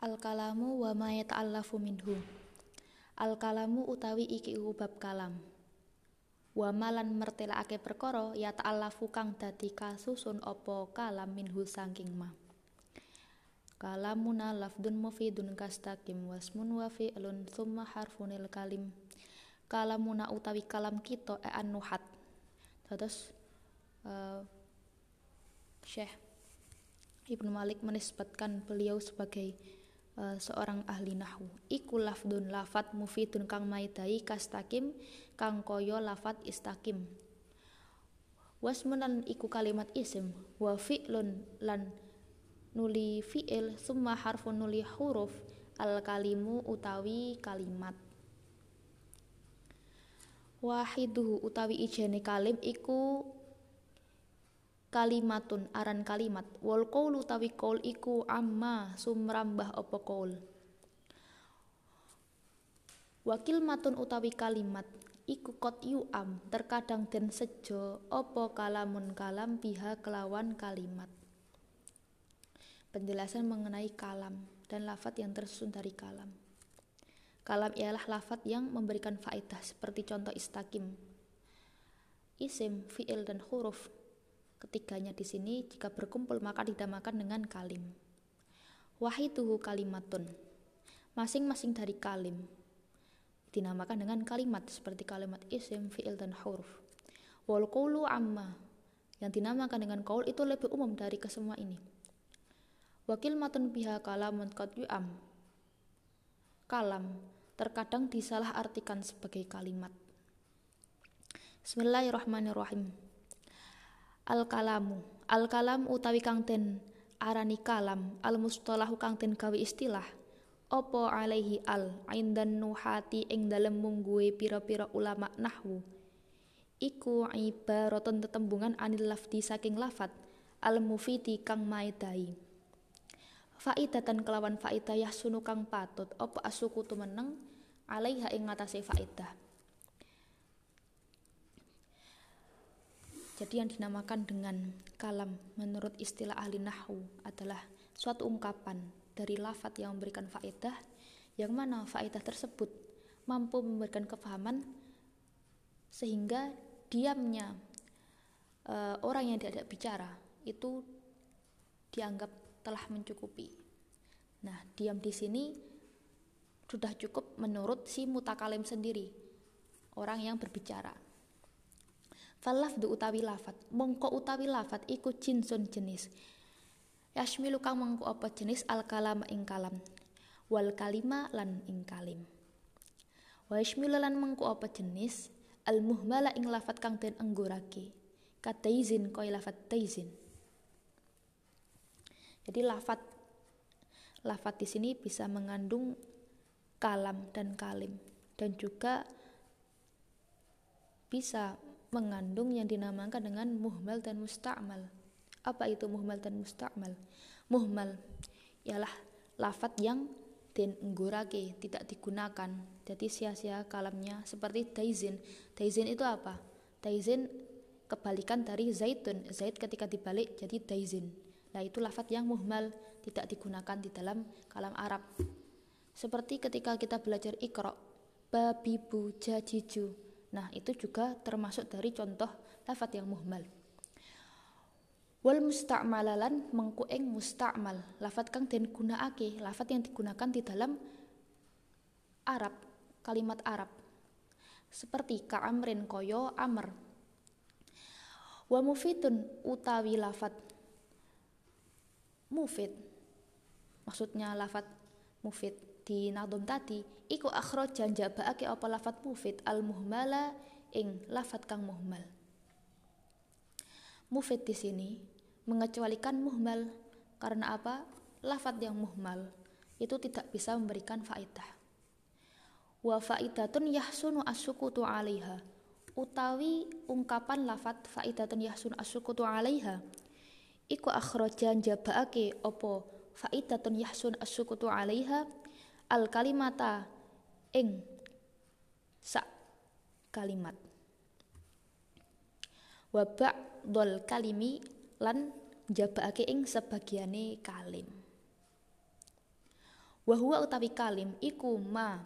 Al kalamu wa ma yata'allafu minhu. Al kalamu utawi iki bab kalam. Wa malan mertelakake perkara ya ta'allafu kang dadi kasusun apa kalam minhu saking ma. Kalamuna lafdun mufidun kastaqim wasmun wa fi'lun thumma harfunil kalim. Kalamuna utawi kalam kita e an-nuhat. Terus uh, Syekh Ibnu Malik menisbatkan beliau sebagai uh, seorang ahli nahwu. Iku lafdun lafat mufidun kang maidai kastakim kang koyo lafat istakim. Wasmunan iku kalimat isim wa fi'lun lan nuli fi'il summa harfun nuli huruf al kalimu utawi kalimat wahiduhu utawi ijene kalim iku kalimatun aran kalimat wal qaul utawi qaul iku amma sumrambah apa qaul wakil matun utawi kalimat iku kot am terkadang den sejo apa kalamun kalam biha kelawan kalimat penjelasan mengenai kalam dan lafat yang tersusun dari kalam. Kalam ialah lafat yang memberikan faedah seperti contoh istakim. Isim, fi'il, dan huruf. Ketiganya di sini jika berkumpul maka dinamakan dengan kalim. Wahiduhu kalimatun. Masing-masing dari kalim dinamakan dengan kalimat seperti kalimat isim, fi'il, dan huruf. Wal amma yang dinamakan dengan kaul itu lebih umum dari kesemua ini Wakil matun biha kalamun qad yu'am. Kalam terkadang disalah artikan sebagai kalimat. Bismillahirrahmanirrahim. Al kalamu, al kalam utawi kang arani kalam, al mustalahu kang den gawe istilah. Opo alaihi al indan nuhati ing dalem mungguwe pira-pira ulama nahwu. Iku ibaratun tetembungan anil lafdi saking lafat al mufidi kang maedai faidatan kelawan faidah sunu kang patut. Apa asuku meneng? Alaiha ing ngatasé faidah jadi yang dinamakan dengan kalam menurut istilah ahli nahwu adalah suatu ungkapan dari lafat yang memberikan faedah yang mana faedah tersebut mampu memberikan kefahaman sehingga diamnya uh, orang yang tidak bicara itu dianggap telah mencukupi. Nah, diam di sini sudah cukup menurut si mutakalim sendiri, orang yang berbicara. Falafdu utawi lafat, mongko utawi lafat iku jinsun jenis. Yasmilu kang mengko apa jenis al kalam ing kalam, wal kalima lan ing kalim. Wa yasmilu lan mengko apa jenis al muhmala ing lafat kang den enggurake. Kataizin koy lafat taizin. Jadi lafat lafat di sini bisa mengandung kalam dan kalim dan juga bisa mengandung yang dinamakan dengan muhmal dan musta'mal. Apa itu muhmal dan musta'mal? Muhmal ialah lafat yang den tidak digunakan. Jadi sia-sia kalamnya seperti daizin. Daizin itu apa? Daizin kebalikan dari zaitun. Zait ketika dibalik jadi daizin. Nah itu lafat yang muhmal tidak digunakan di dalam kalam Arab. Seperti ketika kita belajar ikro, babibu, jajiju. Nah itu juga termasuk dari contoh lafat yang muhmal. Wal musta'malalan mengkueng musta'mal. Lafat kang den gunakake lafat yang digunakan di dalam Arab kalimat Arab. Seperti ka'amrin koyo amr. Wa mufidun utawi lafat mufid. Maksudnya lafat mufid di nadom tadi iku akhrajan jabaake apa lafat mufid al muhmala ing lafat kang muhmal. Mufid di sini mengecualikan muhmal karena apa? Lafat yang muhmal itu tidak bisa memberikan faedah. Wa faidatun yahsunu asukutu alaiha. Utawi ungkapan lafat faidatun yahsunu asukutu alaiha iku akhrajan jabaake opo faidatun yahsun asukutu alaiha al kalimata ing. Sak kalimat. Wa ba'dul kalimi lan jabaake ing sebagiane kalim. Wahua utawi kalim iku ma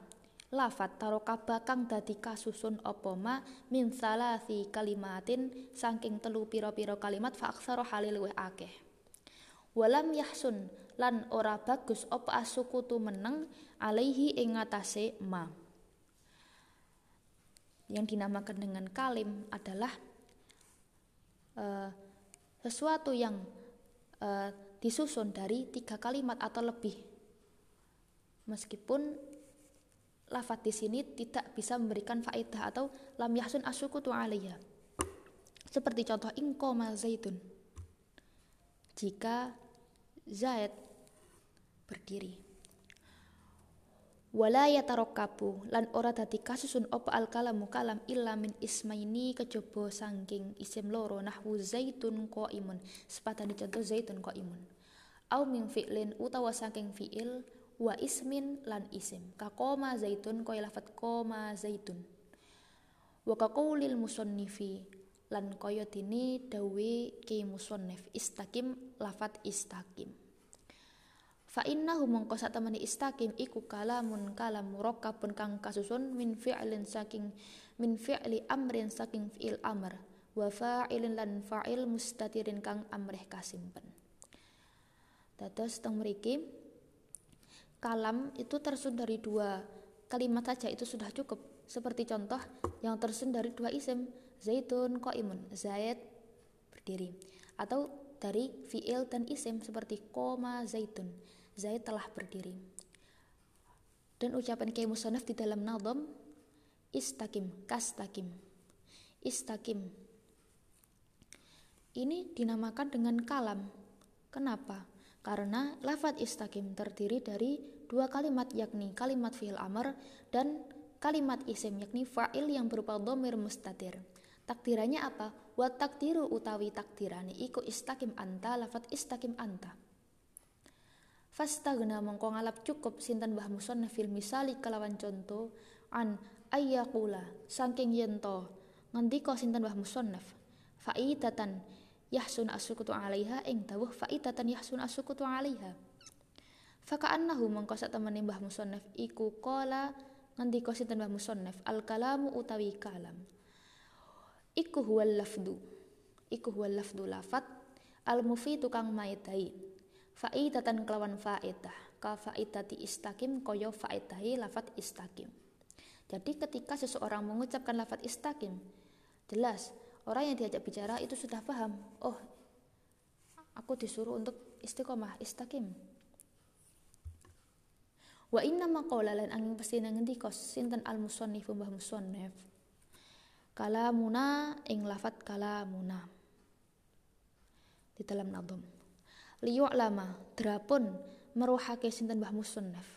lafat tarokaba kang dadi kasusun apa ma min salasi kalimatin saking telu pira-pira kalimat fa aksara halil akeh. Walam yahsun lan ora bagus apa asukutu meneng alaihi ing ngatasé ma. Yang dinamakan dengan kalim adalah uh, sesuatu yang uh, disusun dari tiga kalimat atau lebih. Meskipun lafat di sini tidak bisa memberikan faedah atau lam yahsun asukutu alaiya seperti contoh ingkoma zaitun. Jika Zaid berdiri wala yatarakabu lan ora dadi kasusun apa al kalamu kalam illa min ismaini kejaba sangking isim loro nahwu zaitun qaimun sepatane contoh zaitun qaimun. Au min fi'lin utawa saking fi'il wa ismin lan isim. Koma zaitun kaya lafat koma zaitun. Wa kaqaulil musannifi lan kaya dini dawe ki musannif istakim lafat istakim Fa innahu mongko temene istakim iku kalamun kalam murakkabun kang kasusun min fi'lin saking min fi'li amrin saking fi'il amr wa fa'ilin lan fa'il mustatirin kang amrih kasimpen. Dados teng mriki kalam itu tersusun dari dua kalimat saja itu sudah cukup. Seperti contoh yang tersusun dari dua isim zaitun qaimun, zaid berdiri atau dari fi'il dan isim seperti koma zaitun Zaid telah berdiri. Dan ucapan Kiai Musonaf di dalam nadom istakim, kastakim. Istakim. Ini dinamakan dengan kalam. Kenapa? Karena lafat istakim terdiri dari dua kalimat yakni kalimat fi'il amr dan kalimat isim yakni fa'il yang berupa domir mustatir. Takdirannya apa? Wa takdiru utawi takdirani iku istakim anta lafat istakim anta. Fastagna mongko ngalap cukup sinten Mbah Musannaf fil misali kelawan contoh an ayyakula saking yento ngendika sinten Mbah Musannaf faidatan yahsun asukutu alaiha ing dawuh faidatan yahsun asukutu alaiha. Faka'annahu mongko sak temene Mbah Musannaf iku qala ngendika sinten Mbah Musannaf al kalamu utawi kalam. Iku huwal lafdu iku huwal lafdu lafat al mufidu kang maidai faidatan kelawan faidah. Ka faidati istakim koyo faidahi lafat istakim. Jadi ketika seseorang mengucapkan lafat istakim jelas orang yang diajak bicara itu sudah paham oh aku disuruh untuk istiqomah istakim. Wa inna maqala lan angin pasti ngendika sinten al musannif mbah musannif? Kalamuna ing lafat kalamuna. Di dalam nadom lama. Drapun meruhake sinten Mbah Musannaf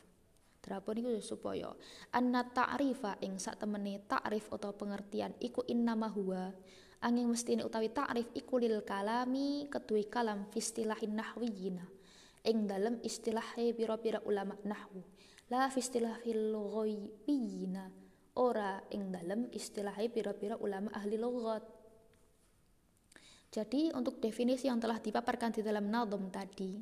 drapun iku supaya anna ta'rifa ing sak temene ta'rif atau pengertian iku innama huwa. Angin mestine utawi ta'rif iku lil kalami kedue kalam fistilahin nahwiyina. Ing dalem istilahe pira-pira ulama nahwu. La fistilahil ghaibiyina. Ora ing dalem istilahe pira-pira ulama ahli lughat jadi untuk definisi yang telah dipaparkan di dalam nadom tadi,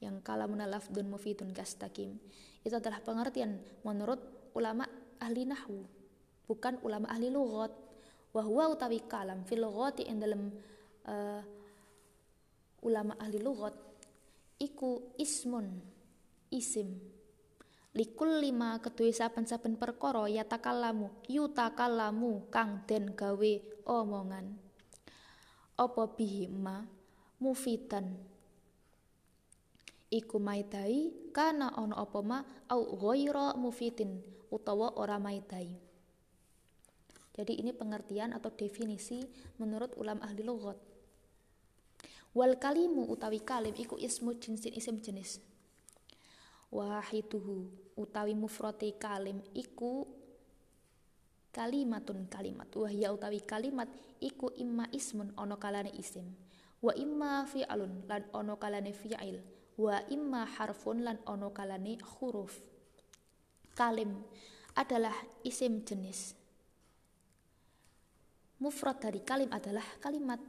yang kalamun lafdun mufidun kastakim, itu adalah pengertian menurut ulama ahli nahwu, bukan ulama ahli lughat. Wahwa utawi kalam fil lughati yang dalam uh, ulama ahli lughat iku ismun isim likul lima ketui saben-saben perkara yatakalamu yutakalamu kang den gawe omongan apa bihima mufitan? Iku maidai kana ono apa ma au ghaira mufitin utawa ora maidai. Jadi ini pengertian atau definisi menurut ulama ahli lughat. Wal kalimu utawi kalim iku ismu jinsin isim jenis. Wahiduhu utawi mufrati kalim iku kalimatun kalimat. Wahya utawi kalimat iku imma ismun ono kalane isim. Wa imma fi'alun lan ono kalane fi'il. Wa imma harfun lan ono kalane huruf. Kalim adalah isim jenis. Mufrad dari kalim adalah kalimat.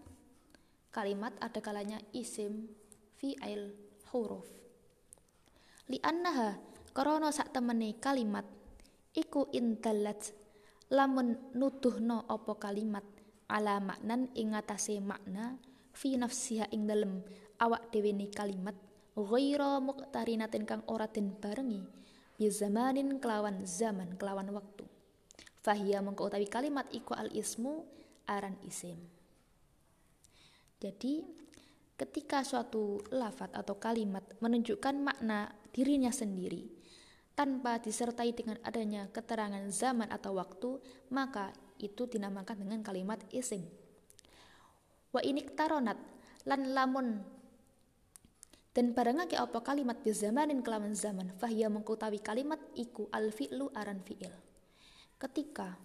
Kalimat ada kalanya isim fi'il huruf. Li'annaha krana sak temene kalimat iku indalat lamun nuduhno apa kalimat? Ala maknan ing ngatasé makna fi nafsiha ing dalem. Awak dhewe kalimat ghaira muqtarinatin kang ora den barengi bi zamanin kelawan zaman kelawan waktu. Fahiya mengko utawi kalimat iku al ismu aran isim. Jadi ketika suatu lafat atau kalimat menunjukkan makna dirinya sendiri tanpa disertai dengan adanya keterangan zaman atau waktu, maka itu dinamakan dengan kalimat isim. Wa inik taronat lan lamun dan barangake apa kalimat bi zamanin kelawan zaman fahya mengkutawi kalimat iku al fi'lu aran fi'il. Ketika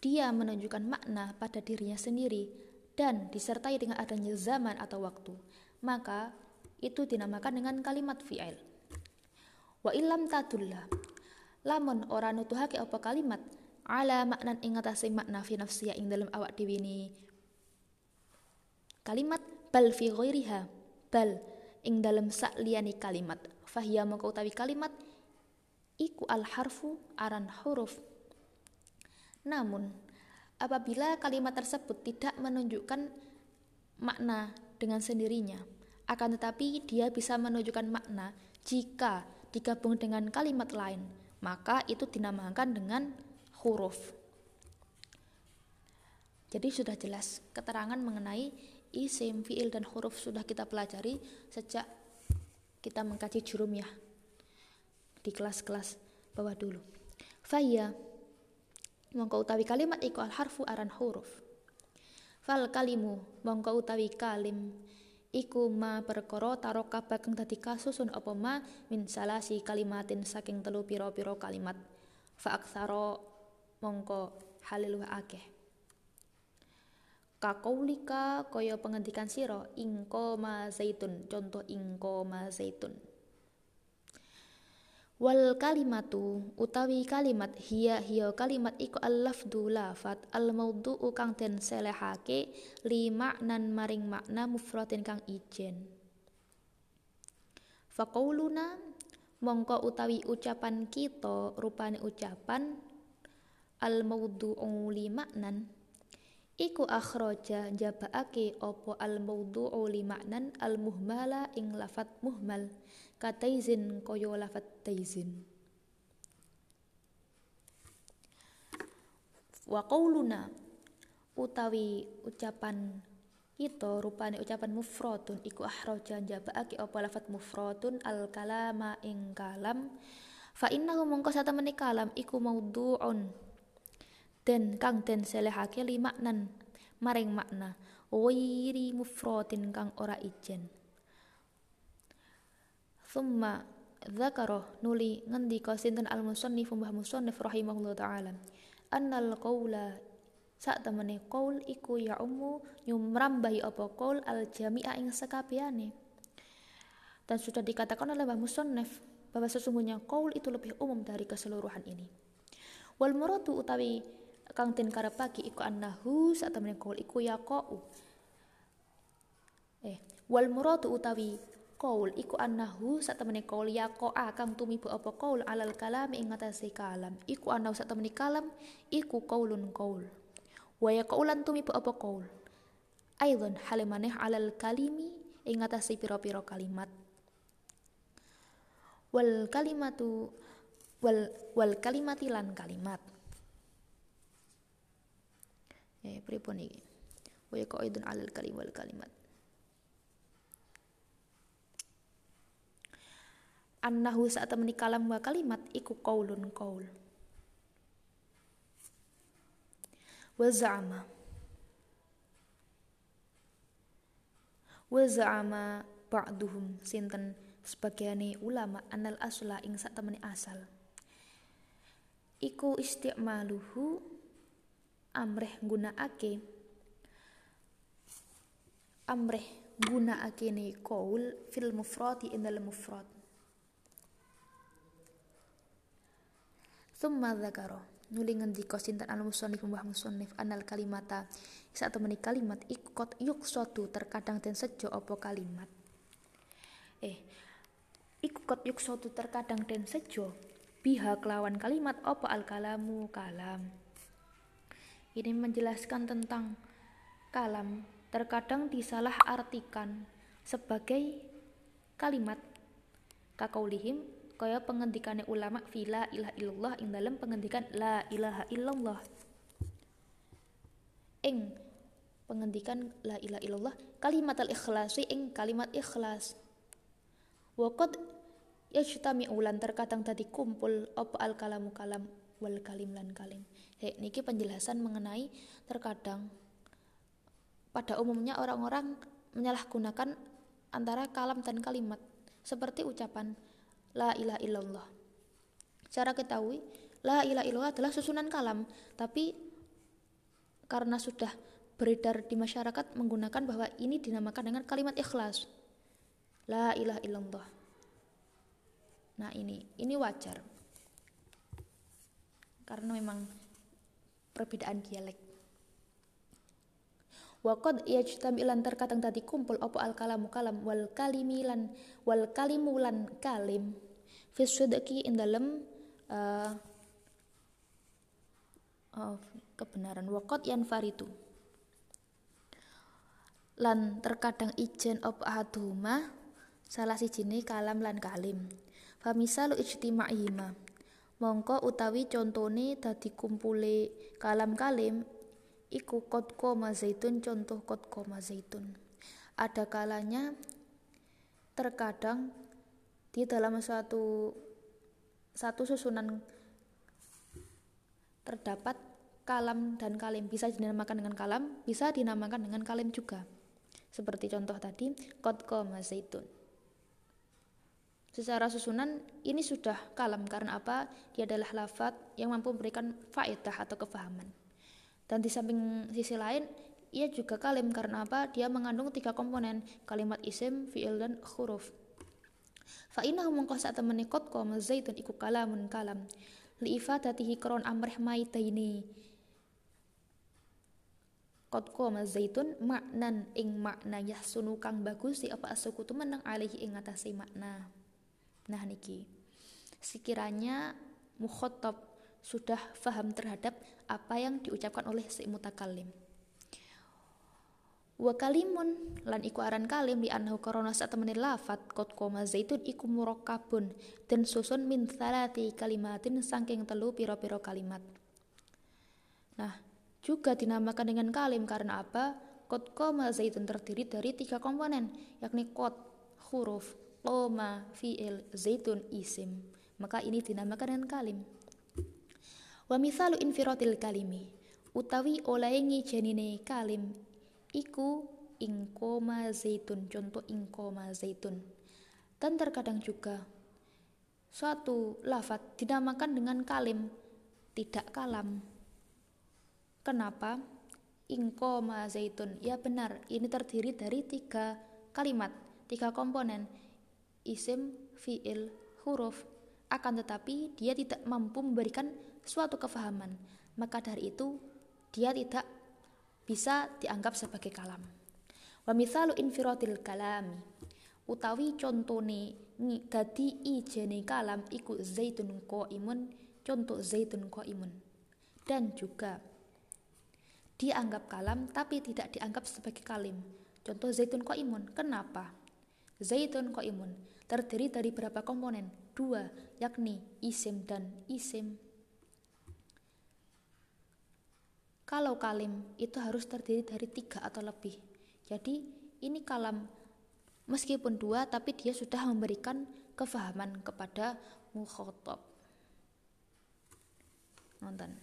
dia menunjukkan makna pada dirinya sendiri dan disertai dengan adanya zaman atau waktu, maka itu dinamakan dengan kalimat fi'il. Wa ilam tadulla. Lamun ora nutuhake apa kalimat ala maknan ing atase makna fi nafsiya ing dalam awak dhewe kalimat bal fi ghairiha bal ing dalam sak liyane kalimat. Fahiya moko utawi kalimat iku al harfu aran huruf. Namun apabila kalimat tersebut tidak menunjukkan makna dengan sendirinya, akan tetapi dia bisa menunjukkan makna jika digabung dengan kalimat lain, maka itu dinamakan dengan huruf. Jadi sudah jelas keterangan mengenai isim, fiil dan huruf sudah kita pelajari sejak kita mengkaji jurumiyah di kelas-kelas bawah dulu. Faya mongko utawi kalimat iku al harfu aran huruf fal kalimu mongko utawi kalim iku ma perkara taroka bakeng dadi kasusun apa ma? Min salasi kalimatin saking telu pira-pira kalimat. Fa mongko halil akeh. Kakaulika kaya pengendikan sira ingko ma zaitun. Contoh ingko ma zaitun Wal kalimatu utawi kalimat hiya hiya kalimat iku al lafdu lafat al maudhu'u kang den selehake li maknan maring makna mufradin kang ijen. Faqauluna mongko utawi ucapan kita rupane ucapan al maudhu'u li maknan iku akhraja jabaake opo al maudhu'u li maknan al muhmala ing lafat muhmal kataizin koyo lafat taizin wa qauluna utawi ucapan kita rupane ucapan mufradun iku ahraja jabaake apa lafat mufradun al kalama ing kalam. Fa innahu mongko satemene kalam iku maudhu'un den kang den selehake li maknan maring makna wiri mufradin kang ora ijen Thumma dzakara nuli ngendika sinten al musannif mbah musannif rahimahullah taala. Annal qaula sak temene qaul iku ya ummu nyumrambahi apa qaul al jami'a ing sekabehane dan sudah dikatakan oleh mbah musannif bahwa sesungguhnya qaul itu lebih umum dari keseluruhan ini. Wal muradu utawi kang den karepake iku annahu sak temene qaul iku yaqau. Eh wal muradu utawi Qaul iku annahu sak temene qaul yaqa'a kang tumibu apa qaul alal kalam ing ngatasi kalam. Iku annahu sak temene kalam iku qaulun qaul wa yaqaulan tumibu apa qaul aidon halimaneh alal kalimi ing ngatasi pira-pira kalimat. Wal kalimatu wal wal kalimati lan kalimat. Eh pripun iki? Wa yaqaidun alal kalim wal kalimat annahu saat temani kalam wa kalimat iku qaulun qaul. Wa za'ama. Wa za'ama ba'duhum sinten sebagiane ulama anal asla ing sak temani asal. Iku isti'maluhu amreh gunakake amreh gunakake ne qaul fil mufradi ing dalam mufrad Thumma dzakara nuli ngendika sinten al musannif mbah musannif? Anal kalimata. Saat temani kalimat ikut yuk suatu terkadang dan sejo opo kalimat. Eh iku kot yuk sotu terkadang den sejo. Biha kelawan kalimat opo al kalamu kalam. Ini menjelaskan tentang kalam. Terkadang disalah artikan sebagai kalimat. Kakaulihim kaya pengendikannya ulama fila ilah illallah ing dalam pengendikan la ilaha illallah. Ing pengendikan la ilaha illallah kalimat al ikhlasi ing kalimat ikhlas. Wakot yajtami ulan terkadang tadi kumpul apa al kalamu kalam wal kalim lan kalim. He, niki penjelasan mengenai terkadang pada umumnya orang-orang menyalahgunakan antara kalam dan kalimat. Seperti ucapan la ilaha illallah. Cara ketahui la ilaha illallah adalah susunan kalam, tapi karena sudah beredar di masyarakat menggunakan bahwa ini dinamakan dengan kalimat ikhlas. La ilaha illallah. Nah ini, ini wajar. Karena memang perbedaan dialek. Wakod yajtamilan terkadang tadi kumpul opo al kalamu kalam wal kalimilan wal kalimulan kalim. Fisudki in dalam uh, oh, kebenaran. Wakot yan faritu lan terkadang ijen op ahaduhuma salah sijine kalam lan kalim. Famisalu ijtima'ihima. Mongko utawi contone dadi kumpule kalam kalim iku kot koma zaitun contoh kot koma zaitun. Ada kalanya terkadang di dalam suatu satu susunan terdapat kalam dan kalim. Bisa dinamakan dengan kalam bisa dinamakan dengan kalim juga. Seperti contoh tadi kot koma zaitun. Secara susunan ini sudah kalam. Karena apa? Dia adalah lafat yang mampu memberikan faedah atau kefahaman. Dan di samping sisi lain, ia juga kalim karena apa? Dia mengandung tiga komponen, kalimat isim, fi'il, dan huruf. Fa'innahu mongkoh saat temani kotko zaitun iku kalamun kalam. Li'ifadatihi kron amreh maitaini. Kotko zaitun maknan ing makna yahsunu kang bagus si apa asukutu menang alihi ing atasi makna. Nah niki, sekiranya mukhotob sudah faham terhadap apa yang diucapkan oleh si mutakalim. Wa kalimun lan iku aran kalim di anhu korona saat menit lafat kot koma zaitun iku murokabun dan susun min salati kalimatin sangking telu piro-piro kalimat. Nah, juga dinamakan dengan kalim karena apa? Kot koma zaitun terdiri dari tiga komponen, yakni kot, huruf, Koma fi'il zaitun isim maka ini dinamakan dengan kalim wa misalu infirotil kalimi. Utawi olaengi janine kalim iku ing koma zaitun contoh ing koma zaitun. Dan terkadang juga suatu lafat dinamakan dengan kalim tidak kalam. Kenapa? Ing koma zaitun. Ya benar ini terdiri dari tiga kalimat tiga komponen. Isim, fiil, huruf, akan tetapi dia tidak mampu memberikan suatu kefahaman. Maka dari itu dia tidak bisa dianggap sebagai kalam. Wa mithalu infirotil kalami utawi contone dadi ijene kalam iku zaitun imun contoh zaitun imun dan juga dianggap kalam tapi tidak dianggap sebagai kalim contoh zaitun imun kenapa zaitun imun terdiri dari berapa komponen? Dua, yakni isim dan isim. Kalau kalim itu harus terdiri dari tiga atau lebih. Jadi ini kalam meskipun dua tapi dia sudah memberikan kefahaman kepada mukhotob. Nonton.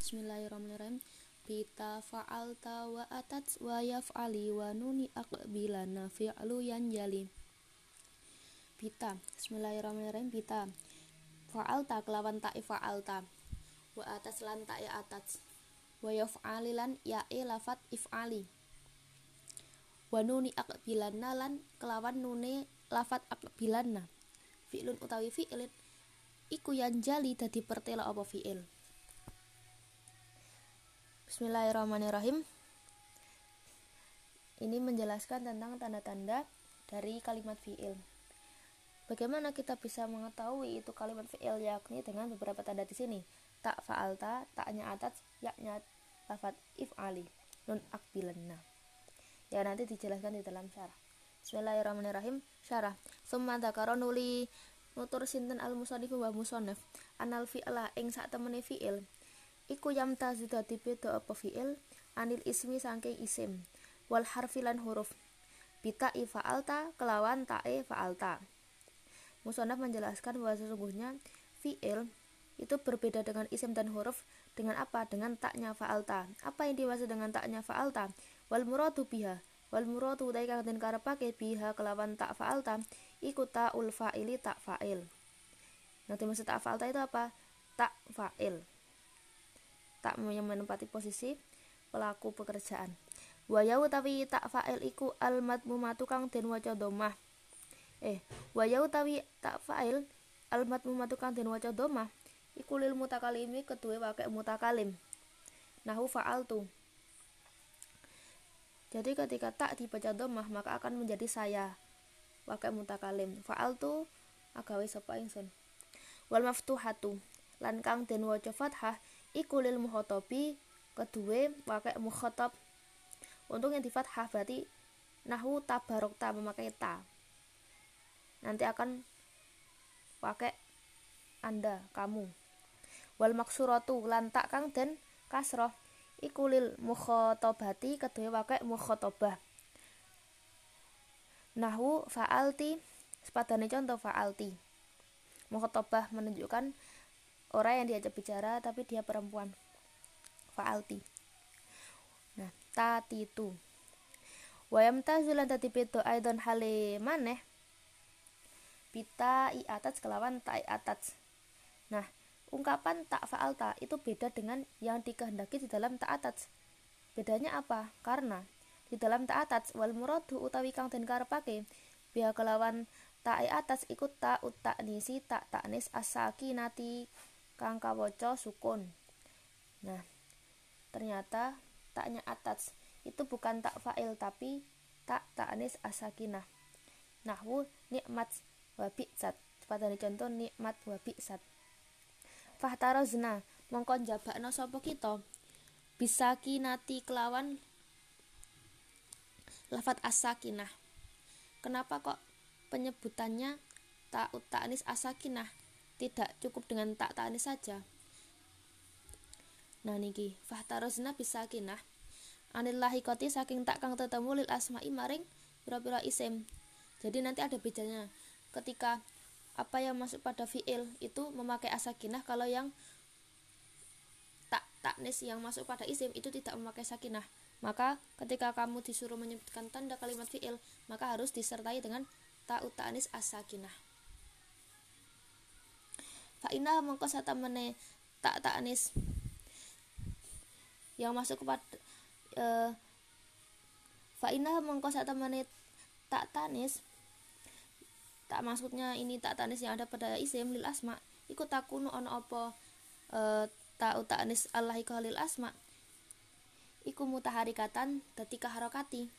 Bismillahirrahmanirrahim Pita fa'alta wa atat wa yaf'ali wa nuni aqbilana fi'lu yanjali Pita Bismillahirrahmanirrahim Pita Fa'alta kelawan ta'i fa'alta. Wa atas lan ta'i atas. Wa yaf'ali lan ya'i lafat if'ali. Wa nuni aqbilana lan kelawan nuni lafat aqbilana Fi'lun utawi fi'lin Iku yanjali dadi pertela apa fi'il. Bismillahirrahmanirrahim. ini menjelaskan tentang tanda-tanda dari kalimat fi'il. Bagaimana kita bisa mengetahui itu kalimat fi'il yakni dengan beberapa tanda di sini. Tak fa'alta, taknya atas, yaknya lafat if'ali, nun akbilanna. Ya nanti dijelaskan di dalam syarah. Bismillahirrahmanirrahim. Syarah. Summa dzakara nuli nutur sinten al musannifu wa musannaf anal fi'la ing sak temene fi'il iku yam tazu dadi beda apa fi'il anil ismi saking isim wal harfilan huruf bita i fa'alta kelawan ta'e fa'alta Musonaf menjelaskan bahwa sesungguhnya fi'il itu berbeda dengan isim dan huruf dengan apa? Dengan taknya fa'alta. Apa yang dimaksud dengan taknya fa'alta? Wal muradu biha. Wal muradu utai kang den karepake biha kelawan tak fa'alta iku ta'ul fa'ili tak fa'il. Yang dimaksud tak fa'alta itu apa? Tak fa'il. Tak yang menempati posisi pelaku pekerjaan. Wayau tapi tak fa'il iku al madmumatu kang den waca domah eh waya utawi tak fa'il almat mumatu kang den waca dhamma iku lil mutakalimi kedue wakai mutakalim. Nahu fa'altu jadi ketika tak dibaca domah maka akan menjadi saya wakai mutakalim. Fa'altu agawe sapa ingsun? Wal maftuhatu lan kang den waca fathah iku lil mukhatabi kedue wakai mukhatab untuk yang di fathah berarti nahu tabarokta memakai ta nanti akan pakai anda kamu. Wal maksuratu lantak kang den kasroh. Ikulil mukhotobati kedua pakai mukhotobah nahu fa'alti sepadane contoh fa'alti. Mukhotobah menunjukkan orang yang diajak bicara tapi dia perempuan. Fa'alti. Nah tatitu. Wayam tazulan tati pedo aidon hale maneh bita i atas kelawan ta i atas nah ungkapan tak fa'alta itu beda dengan yang dikehendaki di dalam tak atas bedanya apa? Karena di dalam tak atas wal muradu utawi kang den karepake biha kelawan tak i atas ikut tak utak nisi tak taknis asaki nati kang kawoco sukun. Nah ternyata taknya atas itu bukan tak fa'il tapi tak taknis asakinah. Nahwu nikmat wa bi'sat sepadane contoh nikmat wa bi'sat fahtarozna mongko jabakno sapa kita? Bisa kinati kelawan lafat asakinah kenapa kok penyebutannya tak utanis asakinah tidak cukup dengan tak tanis saja. Nah niki. Fahtarozna bisa kinah. Anillahi koti saking tak kang tetemu lil asma'i maring pira-pira isim. Jadi nanti ada bedanya ketika apa yang masuk pada fiil itu memakai asakinah kalau yang tak taknis yang masuk pada isim itu tidak memakai sakinah. Maka ketika kamu disuruh menyebutkan tanda kalimat fiil maka harus disertai dengan tak utanis asakinah fa'inah mengko mene tak taknis yang masuk kepada uh, fa'inah mengko mene tak tanis tak maksudnya ini tak tanis yang ada pada isim lil asma. Ikut takunu ono apa e, tak utanis Allah iku lil asma. Iku mutaharikatan ketika harokati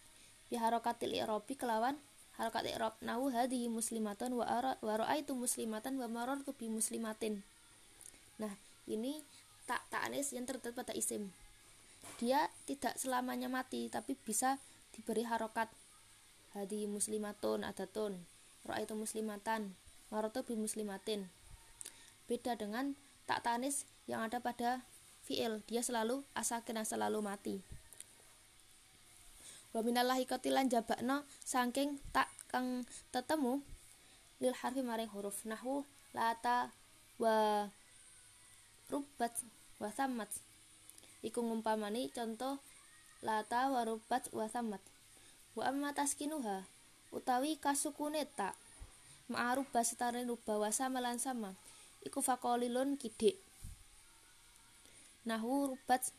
bi harokatil i'rabi kelawan harokat i'rab nahu hadi muslimatan wa ara raaitu muslimatan wa marartu bi muslimatin. Nah ini tak tanis yang terdapat pada isim. Dia tidak selamanya mati tapi bisa diberi harokat. Hadi muslimatun adatun itu muslimatan maroto bi muslimatin. Beda dengan tak tanis yang ada pada fiil dia selalu asakin yang selalu mati. Wa minallahi kotilan jabakno saking tak kang tetemu lil harfi maring huruf. Nahu lata wa rubat wa samat iku ngumpamani contoh lata wa rubat wa samat wa amma taskinuha utawi kasukune tak ma'aruf basetare ruba sama lan sama iku fakolilun kidik. Nahu rubat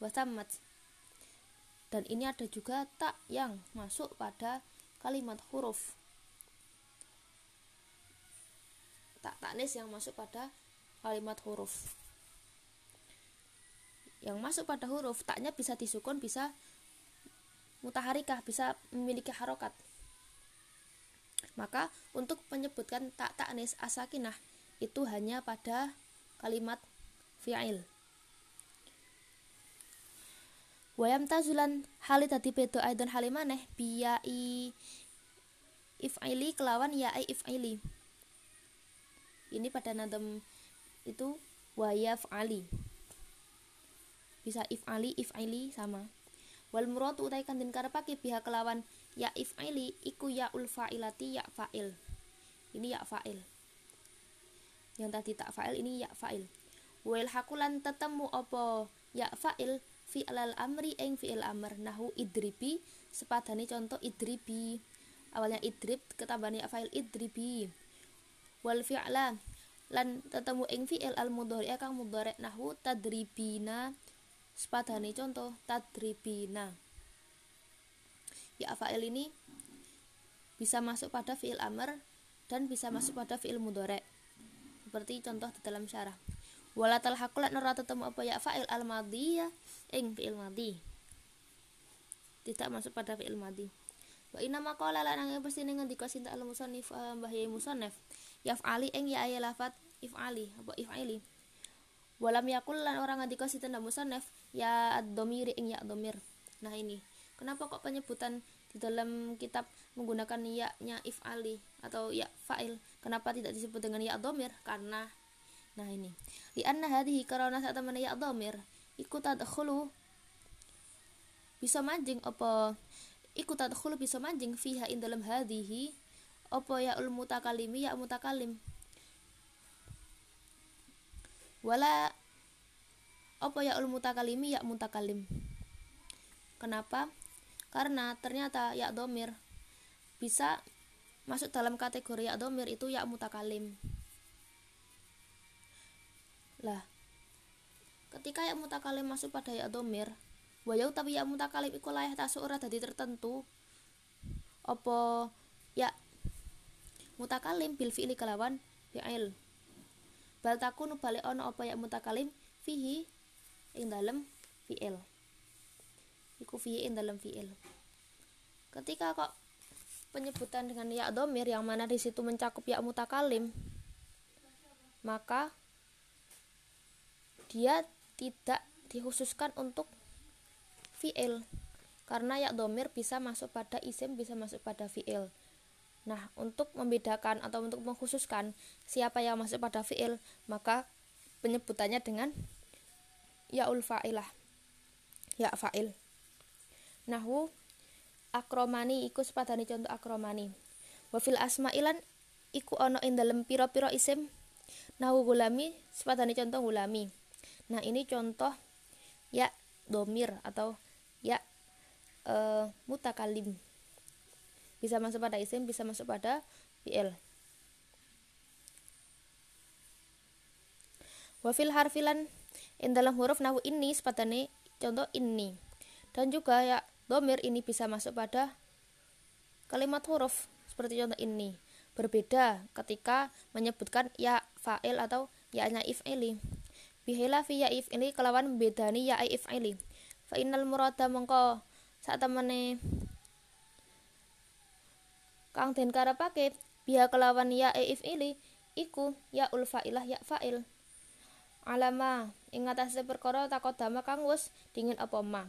wasamat. Dan ini ada juga tak yang masuk pada kalimat huruf. Tak taknis yang masuk pada kalimat huruf. Yang masuk pada huruf taknya bisa disukun bisa mutaharikah bisa memiliki harokat maka untuk menyebutkan tak taknis asakinah itu hanya pada kalimat fi'il. Wayam tazulan hali tadi bedo aidon halimaneh biyai if'ili kelawan yai if'ili. Ini pada nadem itu wayaf ali bisa if'ali if'ili sama. Wal muradu utai kantin karepake pihak kelawan ya if'ili iku ya ul fa'ilati ya fa'il. Ini ya fa'il. Yang tadi tak fa'il ini ya fa'il. Wal hakulan tetemu opo ya fa'il fi'lal amri ing fi'il amr. Nahu idribi sepadane contoh idribi. Awalnya idrib ketabane fa'il idribi. Wal fi'la lan tetemu ing fi'il al mudhari kang mudhari nahu tadribina. Sepadane contoh tadribina ya fa'il ini bisa masuk pada fi'il amr dan bisa masuk pada fi'il mudhari. Seperti contoh di dalam syarah. Wala talhaqu lan ora tetemu apa ya fa'il al madhiya ing fi'il madhi. Tidak masuk pada fi'il madhi. Wa inna maqala lan nang pasti ning ngendika sinta al musannif uh, mbah ya musannif. Yaf'ali ing ya ayat lafat if'ali apa if'ali walam yakul lan orang ngendika sinta musannif ya ad-dhamiri ing ya dhamir nah ini kenapa kok penyebutan di dalam kitab menggunakan ya-nya if'ali atau ya fa'il? Kenapa tidak disebut dengan ya dhamir karena Nah ini. Di anna hadhihi karena saat teman ya dhamir iku tadkhulu bisa manjing apa iku tadkhulu bisa manjing fiha in dalam hadhihi apa ya ul mutakalimi ya mutakalim wala apa ya ul mutakalimi ya mutakalim kenapa karena ternyata ya domir bisa masuk dalam kategori ya domir itu ya mutakalim lah ketika ya mutakalim masuk pada ya domir wayau tapi ya mutakalim iku layah tasuk ora tertentu. Opo ya mutakalim bil fi'li kelawan fi'il. Bal takunu balik ono apa ya mutakalim fihi ing dalem fi'il iku fihi ing dalem fi'il ketika kok penyebutan dengan ya domir yang mana di situ mencakup ya mutakalim maka dia tidak dikhususkan untuk fi'il karena ya domir bisa masuk pada isim bisa masuk pada fi'il nah untuk membedakan atau untuk mengkhususkan siapa yang masuk pada fi'il maka penyebutannya dengan ya ul fa'ilah. Ya fa'il nahu akromani iku sepadani contoh akromani wafil asma'ilan iku ono ing dalem piro-piro isim nahu gulami sepadani contoh gulami Nah, ini contoh ya domir atau ya e, mutakalim. Bisa masuk pada isim, bisa masuk pada fi'il. Wafil harfilan in dalam huruf nahu ini sepatane contoh ini. Dan juga ya domir ini bisa masuk pada kalimat huruf. Seperti contoh ini. Berbeda ketika menyebutkan ya fa'il atau ya-nya if'ili. Bihila fi yaif ini kelawan bedani ya if ili fa innal murada mengko saat temene kang den karepake biha kelawan ya if ili iku ya ul fa'ilah ya fa'il. Alama. Ing atase perkara takodama kang wis dingin apa ma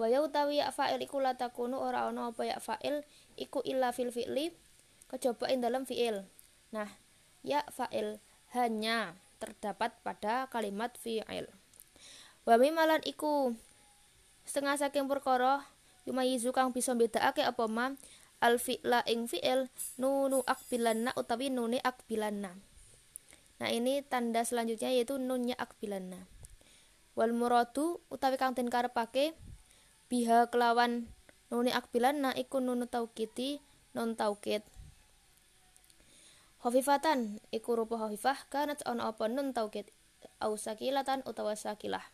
wa ya utawi ya fa'il iku la takunu ora ana apa ya fa'il iku illa fil fi'li kejaba ing dalam fi'il nah ya fa'il hanya terdapat pada kalimat fi'il. Wa mimalan iku setengah saking perkara yumayizu kang bisa bedakake apa ma al fi'la ing fi'il nunu akbilanna utawi nuni akbilanna. Nah, ini tanda selanjutnya yaitu nunnya akbilanna. Wal muradu utawi kang den karepake biha kelawan nuni akbilanna iku nunu taukiti non taukid. Khafifatan iku rupa khafifah kanat ana apa nun taukid au sakilatan utawa sakilah.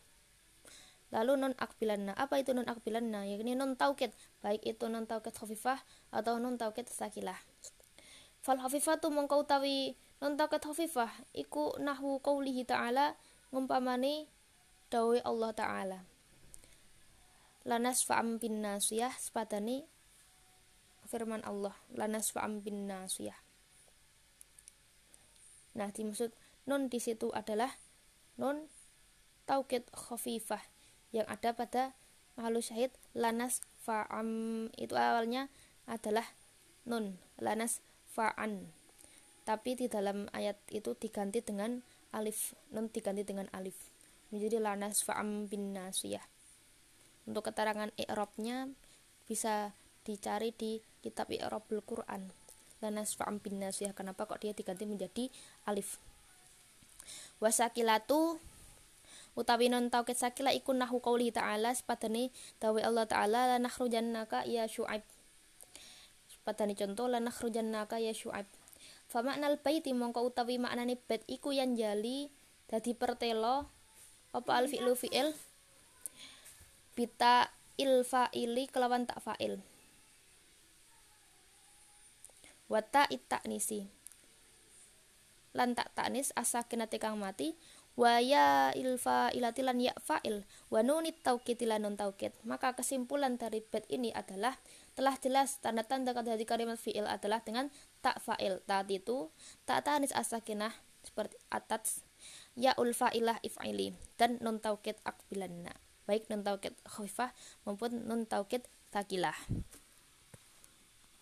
Lalu nun akbilanna. Apa itu nun akbilanna? Yakni nun taukid, baik itu nun taukid khafifah atau nun taukid sakilah. Fal khafifatu mongko utawi nun taukid khafifah iku nahwu qaulihi ta'ala ngumpamani dawuh Allah taala. Lanas fa'am bin nasiyah sepadani firman Allah. Lanas fa'am bin nasiyah nah dimaksud nun di situ adalah nun taukid khafifah yang ada pada halus syahid. Lanas fa'am itu awalnya adalah nun. Lanas fa'an tapi di dalam ayat itu diganti dengan alif. Nun diganti dengan alif. Menjadi lanas fa'am bin nasiyah untuk keterangan i'rabnya bisa dicari di kitab i'rabul Quran. Lanas fa'am bin nasiyah. Kenapa kok dia diganti menjadi alif? Wasakilatu utawi non tauhid sakila iku nahu qauli ta'ala sepadane dawe Allah ta'ala lanakhrujannaka ya syu'aib. Sepadane contoh lanakhrujannaka ya syu'aib. Fa maknal baiti mongko utawi maknane bait iku yang jali dadi pertelo apa al fi'lu fi'il bita il fa'ili kelawan tak fa'il. Wata nisi lan tak taknis asakinate kang mati. Waya ilfa ilatilan ya fa'il. Wa nunit taukid non taukid maka kesimpulan dari bed ini adalah telah jelas tanda-tanda kata dari kalimat fi'il adalah dengan tak fa'il. Tak itu tak tanis asakinah seperti atats ya ulfa ilah if'ili dan non taukid akbilanna baik non taukid khufah maupun non taukid takilah